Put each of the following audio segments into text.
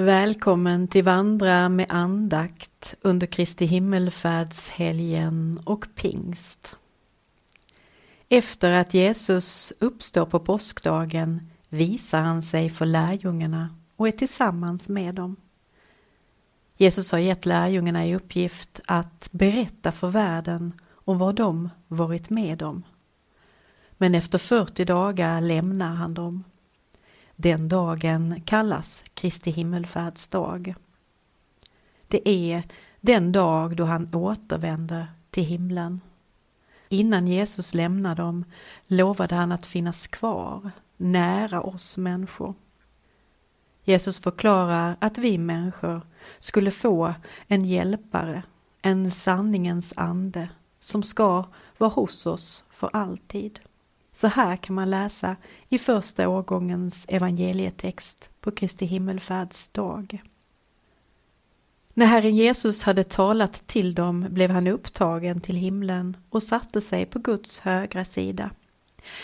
Välkommen till Vandra med andakt under Kristi himmelfärdshelgen och pingst. Efter att Jesus uppstår på påskdagen visar han sig för lärjungarna och är tillsammans med dem. Jesus har gett lärjungarna i uppgift att berätta för världen om vad de varit med om. Men efter 40 dagar lämnar han dem. Den dagen kallas Kristi himmelfärdsdag. Det är den dag då han återvänder till himlen. Innan Jesus lämnar dem lovade han att finnas kvar nära oss människor. Jesus förklarar att vi människor skulle få en hjälpare, en sanningens ande som ska vara hos oss för alltid. Så här kan man läsa i första årgångens evangelietext på Kristi himmelfärdsdag. När Herren Jesus hade talat till dem blev han upptagen till himlen och satte sig på Guds högra sida.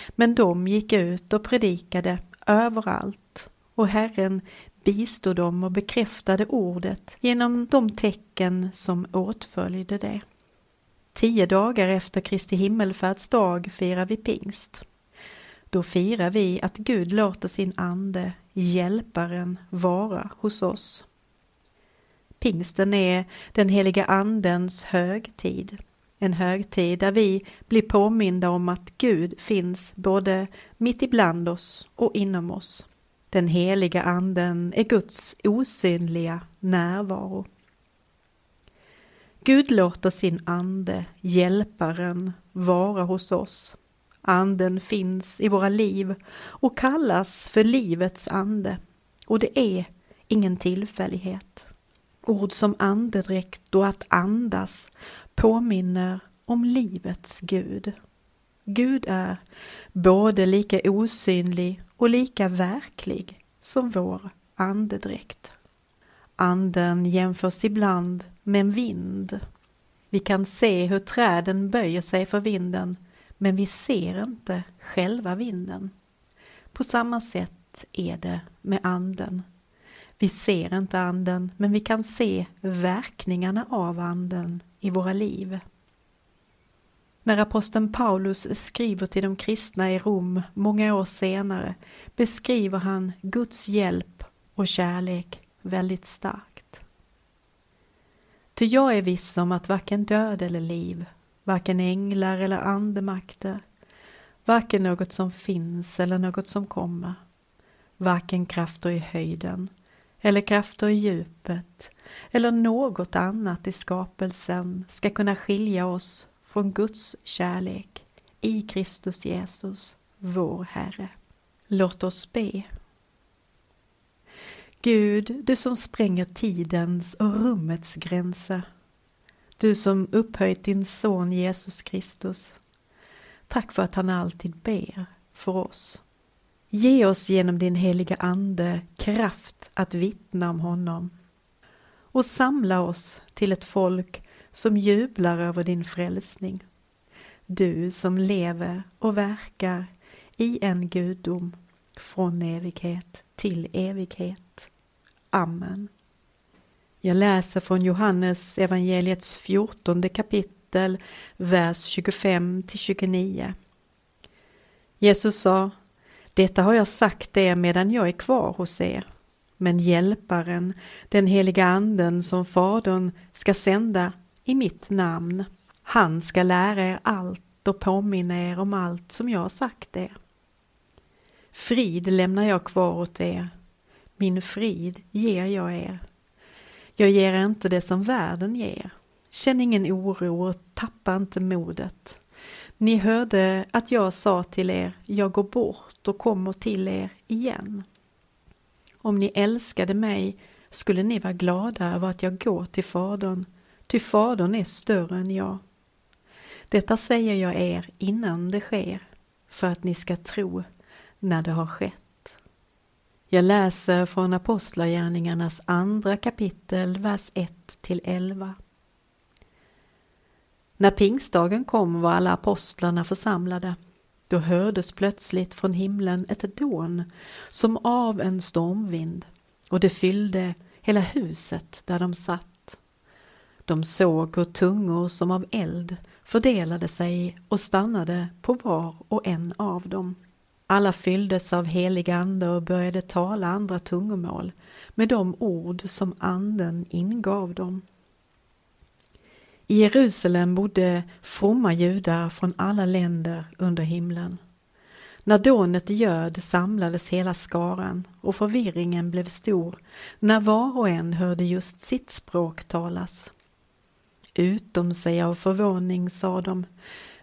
Men de gick ut och predikade överallt och Herren bistod dem och bekräftade ordet genom de tecken som åtföljde det. Tio dagar efter Kristi himmelfärdsdag firar vi pingst. Då firar vi att Gud låter sin ande, hjälparen, vara hos oss. Pingsten är den heliga andens högtid. En högtid där vi blir påminda om att Gud finns både mitt ibland oss och inom oss. Den heliga anden är Guds osynliga närvaro. Gud låter sin ande, hjälparen, vara hos oss. Anden finns i våra liv och kallas för livets ande och det är ingen tillfällighet. Ord som andedräkt och att andas påminner om livets Gud. Gud är både lika osynlig och lika verklig som vår andedräkt. Anden jämförs ibland med en vind. Vi kan se hur träden böjer sig för vinden men vi ser inte själva vinden. På samma sätt är det med anden. Vi ser inte anden men vi kan se verkningarna av anden i våra liv. När aposteln Paulus skriver till de kristna i Rom många år senare beskriver han Guds hjälp och kärlek väldigt starkt. Ty jag är viss om att varken död eller liv, varken änglar eller andemakter, varken något som finns eller något som kommer, varken krafter i höjden eller krafter i djupet eller något annat i skapelsen ska kunna skilja oss från Guds kärlek i Kristus Jesus, vår Herre. Låt oss be. Gud, du som spränger tidens och rummets gränser. Du som upphöjt din son Jesus Kristus. Tack för att han alltid ber för oss. Ge oss genom din heliga Ande kraft att vittna om honom och samla oss till ett folk som jublar över din frälsning. Du som lever och verkar i en gudom från evighet till evighet. Amen. Jag läser från Johannes evangeliets fjortonde kapitel, vers 25 till 29. Jesus sa, detta har jag sagt er medan jag är kvar hos er, men hjälparen, den heliga anden som Fadern ska sända i mitt namn, han ska lära er allt och påminna er om allt som jag har sagt er. Frid lämnar jag kvar åt er, min frid ger jag er. Jag ger er inte det som världen ger. Känn ingen oro och tappa inte modet. Ni hörde att jag sa till er, jag går bort och kommer till er igen. Om ni älskade mig skulle ni vara glada över att jag går till Fadern, ty Fadern är större än jag. Detta säger jag er innan det sker, för att ni ska tro när det har skett. Jag läser från Apostlagärningarnas andra kapitel, vers 1 till 11. När pingstdagen kom var alla apostlarna församlade. Då hördes plötsligt från himlen ett dån som av en stormvind och det fyllde hela huset där de satt. De såg hur tungor som av eld fördelade sig och stannade på var och en av dem. Alla fylldes av helig ande och började tala andra tungomål med de ord som anden ingav dem. I Jerusalem bodde fromma judar från alla länder under himlen. När dånet göd samlades hela skaran och förvirringen blev stor när var och en hörde just sitt språk talas. Utom sig av förvåning sa de,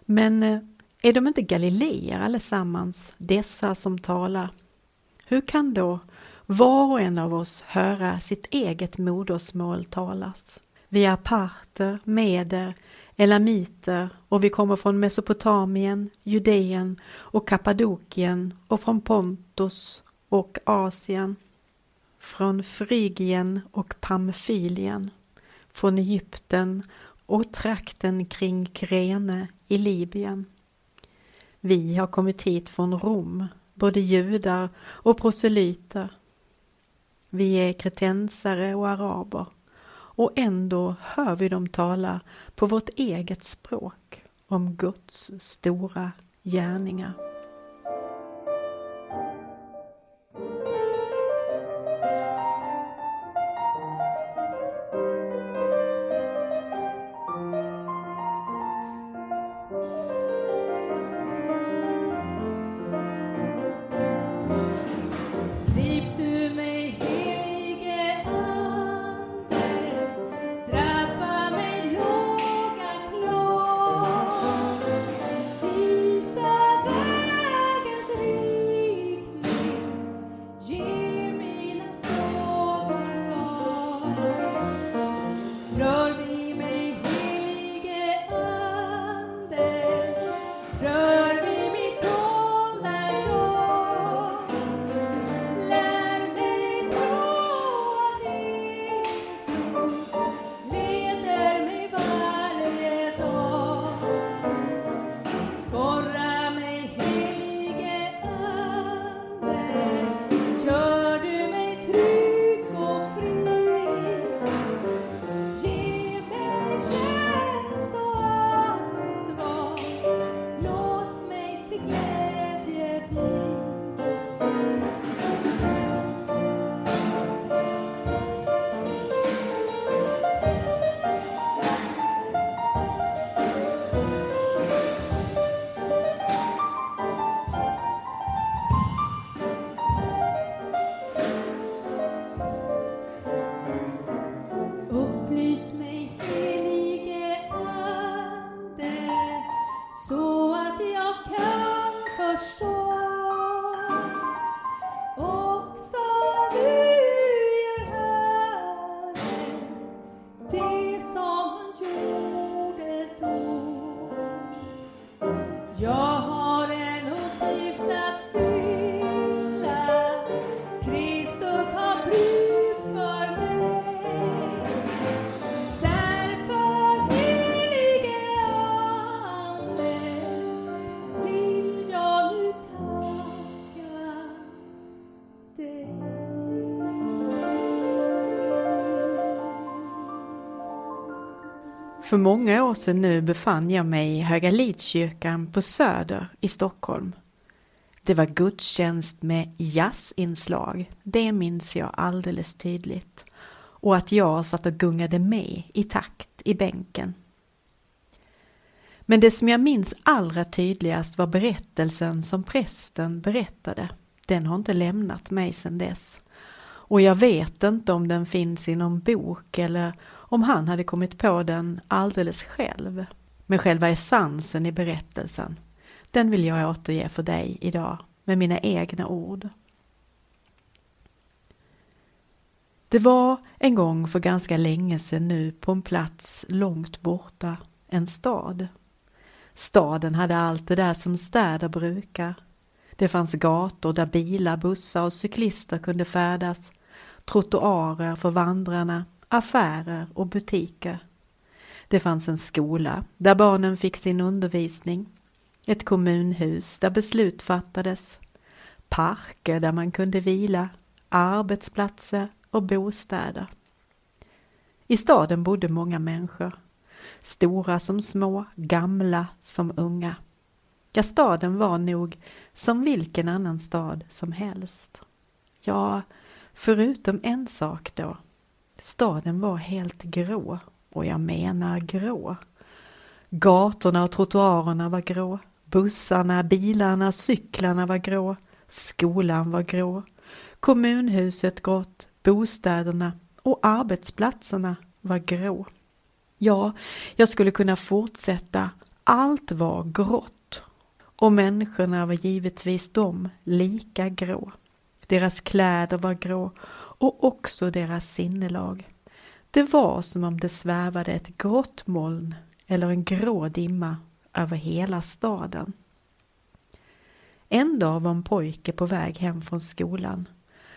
men eh, är de inte galileer allesammans, dessa som talar? Hur kan då var och en av oss höra sitt eget modersmål talas? Vi är parter, meder, elamiter och vi kommer från Mesopotamien, Judeen och Kappadokien och från Pontus och Asien, från Frygien och Pamfylien, från Egypten och trakten kring Krene i Libyen. Vi har kommit hit från Rom, både judar och proselyter. Vi är kretensare och araber och ändå hör vi dem tala på vårt eget språk om Guds stora gärningar. För många år sedan nu befann jag mig i Höga Lidskyrkan på Söder i Stockholm. Det var gudstjänst med jazzinslag, det minns jag alldeles tydligt. Och att jag satt och gungade med i takt i bänken. Men det som jag minns allra tydligast var berättelsen som prästen berättade. Den har inte lämnat mig sedan dess. Och jag vet inte om den finns i någon bok eller om han hade kommit på den alldeles själv. Men själva essensen i berättelsen, den vill jag återge för dig idag med mina egna ord. Det var en gång för ganska länge sedan nu på en plats långt borta, en stad. Staden hade allt det där som städer brukar. Det fanns gator där bilar, bussar och cyklister kunde färdas, trottoarer för vandrarna, affärer och butiker. Det fanns en skola där barnen fick sin undervisning, ett kommunhus där beslut fattades, parker där man kunde vila, arbetsplatser och bostäder. I staden bodde många människor, stora som små, gamla som unga. Ja, staden var nog som vilken annan stad som helst. Ja, förutom en sak då. Staden var helt grå, och jag menar grå. Gatorna och trottoarerna var grå, bussarna, bilarna, cyklarna var grå, skolan var grå, kommunhuset grått, bostäderna och arbetsplatserna var grå. Ja, jag skulle kunna fortsätta. Allt var grått. Och människorna var givetvis de lika grå. Deras kläder var grå och också deras sinnelag. Det var som om det svävade ett grått moln eller en grå dimma över hela staden. En dag var en pojke på väg hem från skolan.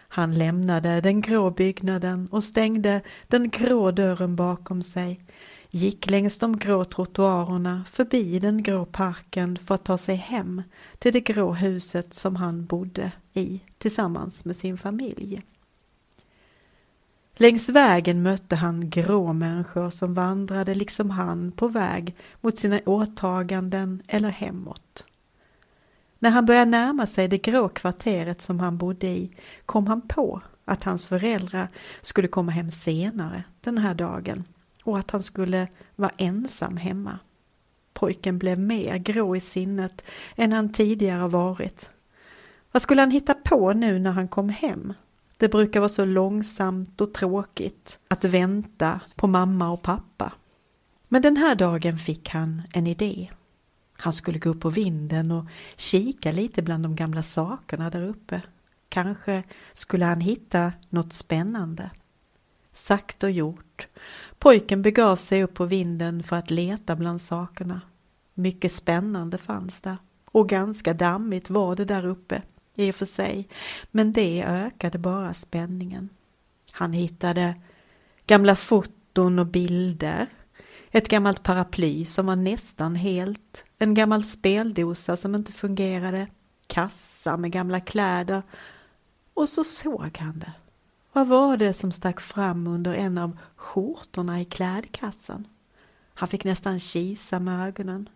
Han lämnade den grå byggnaden och stängde den grå dörren bakom sig, gick längs de grå trottoarerna förbi den grå parken för att ta sig hem till det grå huset som han bodde i tillsammans med sin familj. Längs vägen mötte han grå människor som vandrade liksom han på väg mot sina åtaganden eller hemåt. När han började närma sig det grå kvarteret som han bodde i kom han på att hans föräldrar skulle komma hem senare den här dagen och att han skulle vara ensam hemma. Pojken blev mer grå i sinnet än han tidigare varit. Vad skulle han hitta på nu när han kom hem? Det brukar vara så långsamt och tråkigt att vänta på mamma och pappa. Men den här dagen fick han en idé. Han skulle gå upp på vinden och kika lite bland de gamla sakerna där uppe. Kanske skulle han hitta något spännande. Sagt och gjort. Pojken begav sig upp på vinden för att leta bland sakerna. Mycket spännande fanns där och ganska dammigt var det där uppe i och för sig, men det ökade bara spänningen. Han hittade gamla foton och bilder, ett gammalt paraply som var nästan helt, en gammal speldosa som inte fungerade, kassa med gamla kläder och så såg han det. Vad var det som stack fram under en av skjortorna i klädkassan? Han fick nästan kisa med ögonen.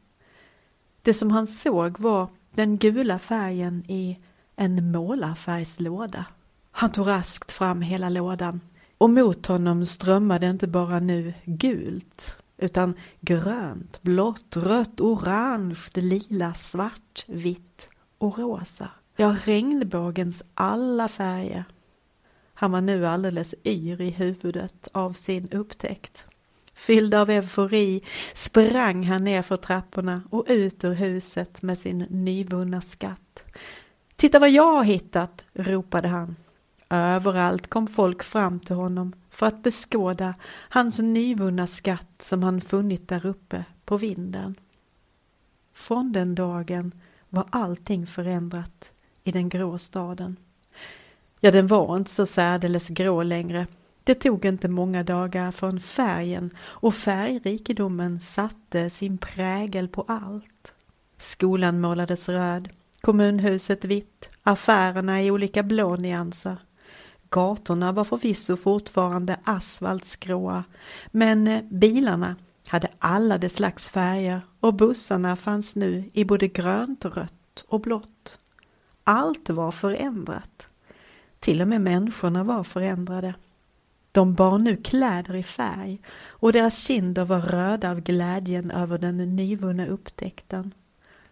Det som han såg var den gula färgen i en målarfärgslåda. Han tog raskt fram hela lådan och mot honom strömmade inte bara nu gult utan grönt, blått, rött, orange, lila, svart, vitt och rosa. Ja, regnbågens alla färger. Han var nu alldeles yr i huvudet av sin upptäckt. Fylld av eufori sprang han ner för trapporna och ut ur huset med sin nyvunna skatt. Titta vad jag har hittat, ropade han. Överallt kom folk fram till honom för att beskåda hans nyvunna skatt som han funnit där uppe på vinden. Från den dagen var allting förändrat i den grå staden. Ja, den var inte så särdeles grå längre. Det tog inte många dagar förrän färgen och färgrikedomen satte sin prägel på allt. Skolan målades röd, kommunhuset vitt, affärerna i olika blå nyanser. Gatorna var förvisso fortfarande asfaltsgråa, men bilarna hade alla de slags färger och bussarna fanns nu i både grönt, rött och blått. Allt var förändrat. Till och med människorna var förändrade. De bar nu kläder i färg och deras kinder var röda av glädjen över den nyvunna upptäckten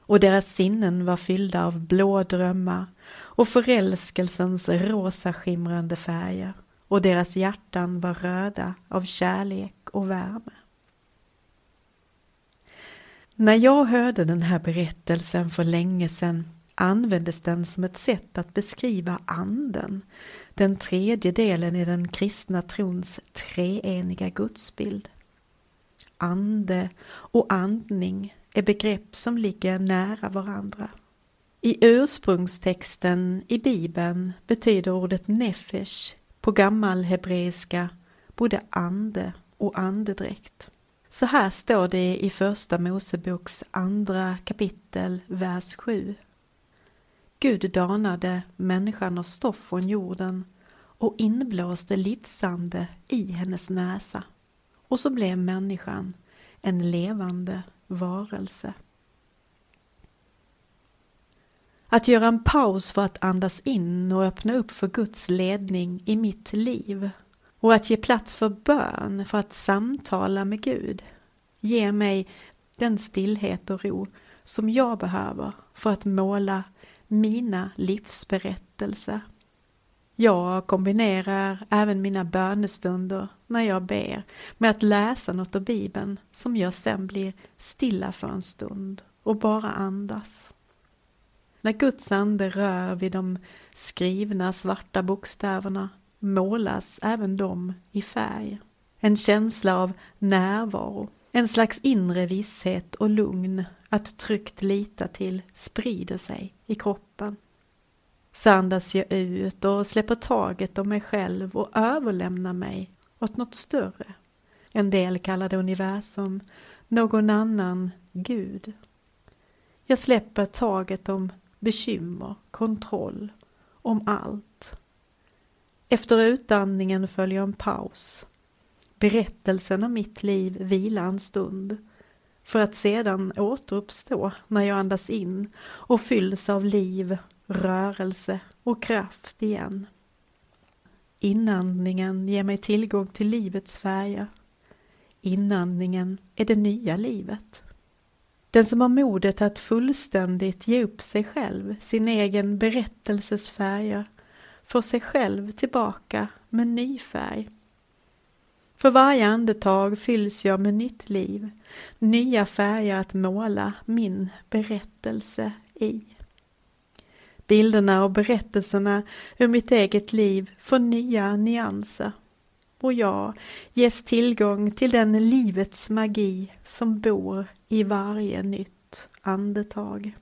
och deras sinnen var fyllda av blå drömmar och förälskelsens rosa skimrande färger och deras hjärtan var röda av kärlek och värme. När jag hörde den här berättelsen för länge sedan användes den som ett sätt att beskriva anden, den tredje delen i den kristna trons treeniga gudsbild. Ande och andning är begrepp som ligger nära varandra. I ursprungstexten i Bibeln betyder ordet nefesh på gammal hebreiska både ande och andedräkt. Så här står det i Första Moseboks andra kapitel, vers 7. Gud danade människan av stoff från jorden och inblåste livsande i hennes näsa. Och så blev människan en levande varelse. Att göra en paus för att andas in och öppna upp för Guds ledning i mitt liv och att ge plats för bön för att samtala med Gud ger mig den stillhet och ro som jag behöver för att måla mina livsberättelser. Jag kombinerar även mina bönestunder när jag ber med att läsa något av Bibeln som jag sen blir stilla för en stund och bara andas. När Guds ande rör vid de skrivna svarta bokstäverna målas även de i färg. En känsla av närvaro, en slags inre visshet och lugn att tryggt lita till sprider sig i kroppen. Så andas jag ut och släpper taget om mig själv och överlämnar mig åt något större. En del kallar det universum, någon annan Gud. Jag släpper taget om bekymmer, kontroll, om allt. Efter utandningen följer en paus. Berättelsen om mitt liv vilar en stund för att sedan återuppstå när jag andas in och fylls av liv, rörelse och kraft igen. Inandningen ger mig tillgång till livets färger. Inandningen är det nya livet. Den som har modet att fullständigt ge upp sig själv, sin egen berättelses färger, får sig själv tillbaka med ny färg. För varje andetag fylls jag med nytt liv, nya färger att måla min berättelse i. Bilderna och berättelserna ur mitt eget liv får nya nyanser och jag ges tillgång till den livets magi som bor i varje nytt andetag.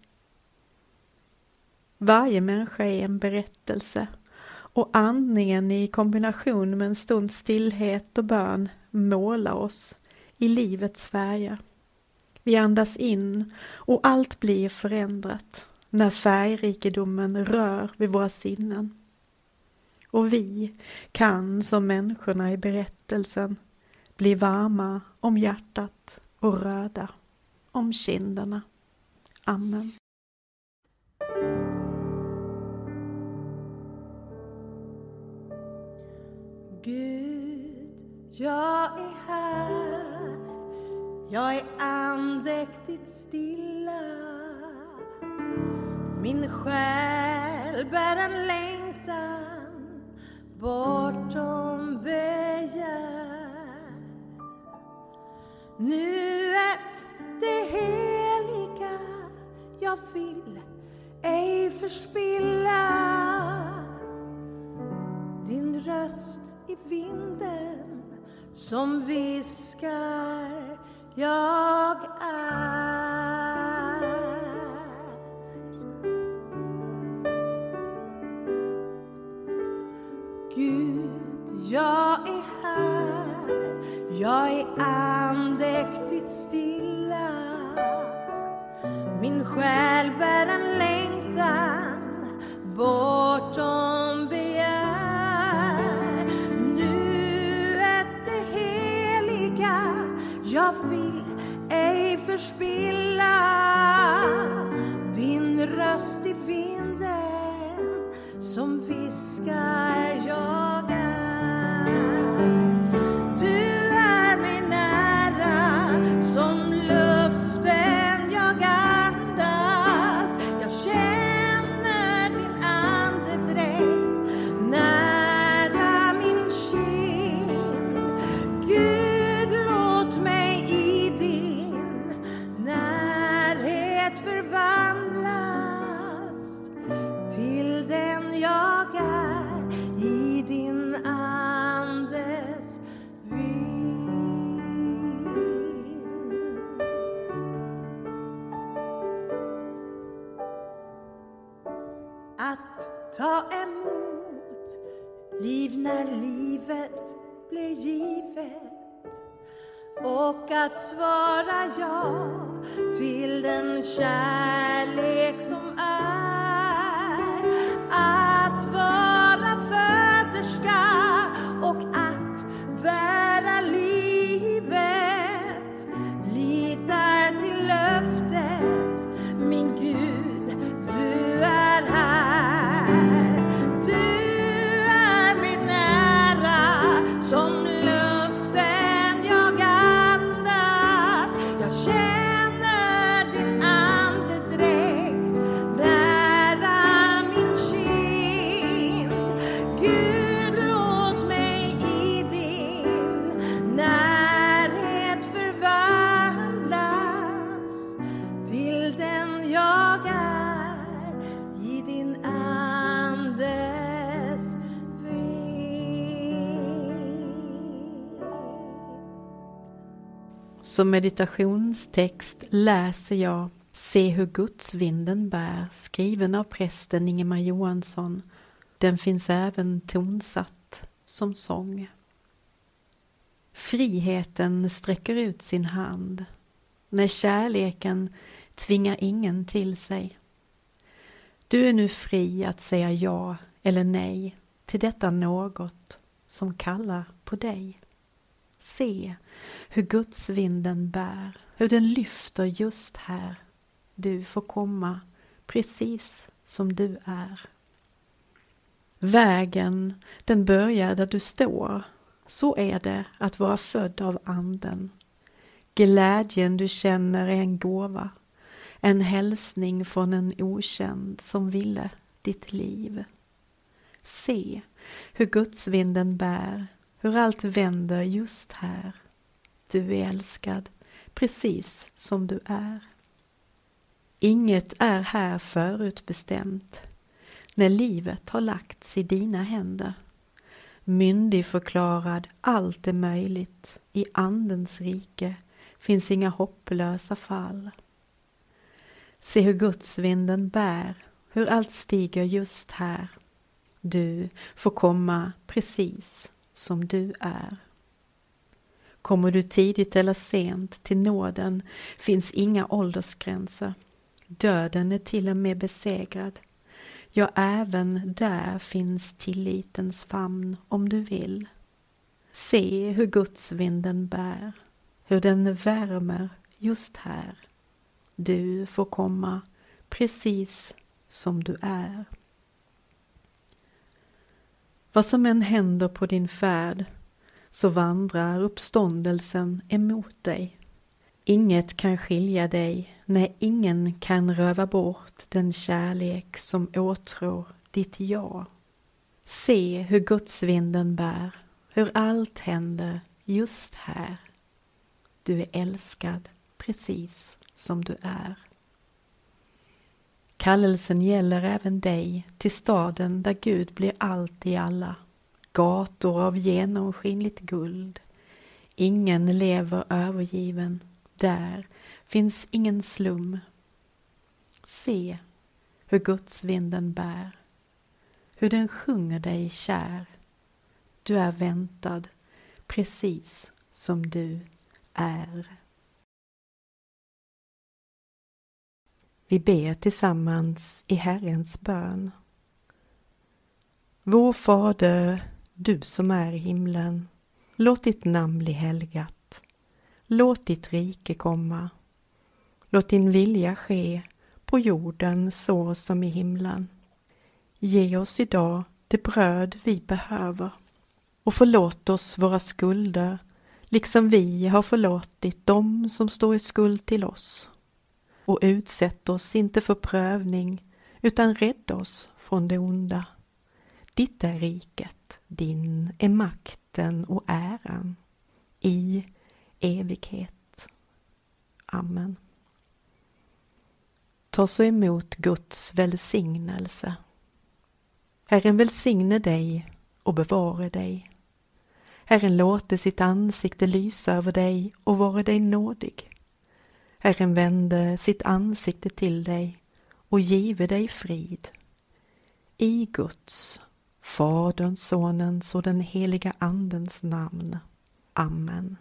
Varje människa är en berättelse och andningen i kombination med en stund stillhet och bön målar oss i livets färger. Vi andas in och allt blir förändrat när färgrikedomen rör vid våra sinnen. Och vi kan som människorna i berättelsen bli varma om hjärtat och röda om kinderna. Amen. Gud, jag är här. Jag är andäktigt stilla. Min själ bär en längtan bortom begär. Nuet, det heliga jag vill ej förspilla din röst i vinden som viskar jag är. Andäktigt stilla. Min själ bär en längtan bortom begär. Nuet det heliga jag vill ej förspilla. Din röst i vinden som viskar jag ta emot liv när livet blir givet. Och att svara ja till den kärlek som är. Som meditationstext läser jag Se hur gudsvinden bär, skriven av prästen Ingemar Johansson. Den finns även tonsatt som sång. Friheten sträcker ut sin hand. När kärleken tvingar ingen till sig. Du är nu fri att säga ja eller nej till detta något som kallar på dig. Se hur gudsvinden bär, hur den lyfter just här. Du får komma precis som du är. Vägen, den börjar där du står. Så är det att vara född av anden. Glädjen du känner är en gåva, en hälsning från en okänd som ville ditt liv. Se hur gudsvinden bär, hur allt vänder just här. Du är älskad, precis som du är. Inget är här förutbestämt. När livet har lagts i dina händer. Myndigförklarad, allt är möjligt. I Andens rike finns inga hopplösa fall. Se hur gudsvinden bär, hur allt stiger just här. Du får komma precis som du är. Kommer du tidigt eller sent till nåden finns inga åldersgränser. Döden är till och med besegrad. Ja, även där finns tillitens famn om du vill. Se hur gudsvinden bär, hur den värmer just här. Du får komma precis som du är. Vad som än händer på din färd så vandrar uppståndelsen emot dig. Inget kan skilja dig, nej ingen kan röva bort den kärlek som åtrår ditt ja. Se hur gudsvinden bär, hur allt händer just här. Du är älskad precis som du är. Kallelsen gäller även dig till staden där Gud blir allt i alla gator av genomskinligt guld. Ingen lever övergiven, där finns ingen slum. Se hur gudsvinden bär, hur den sjunger dig kär. Du är väntad precis som du är. Vi ber tillsammans i Herrens bön. Vår Fader du som är i himlen. Låt ditt namn bli helgat. Låt ditt rike komma. Låt din vilja ske på jorden så som i himlen. Ge oss idag det bröd vi behöver och förlåt oss våra skulder liksom vi har förlåtit dem som står i skuld till oss. Och utsätt oss inte för prövning utan rädda oss från det onda. Ditt är riket, din är makten och äran i evighet. Amen. Ta så emot Guds välsignelse. Herren välsigne dig och bevare dig. Herren låte sitt ansikte lysa över dig och vare dig nådig. Herren vände sitt ansikte till dig och give dig frid. I Guds Faderns, Sonens och den heliga Andens namn. Amen.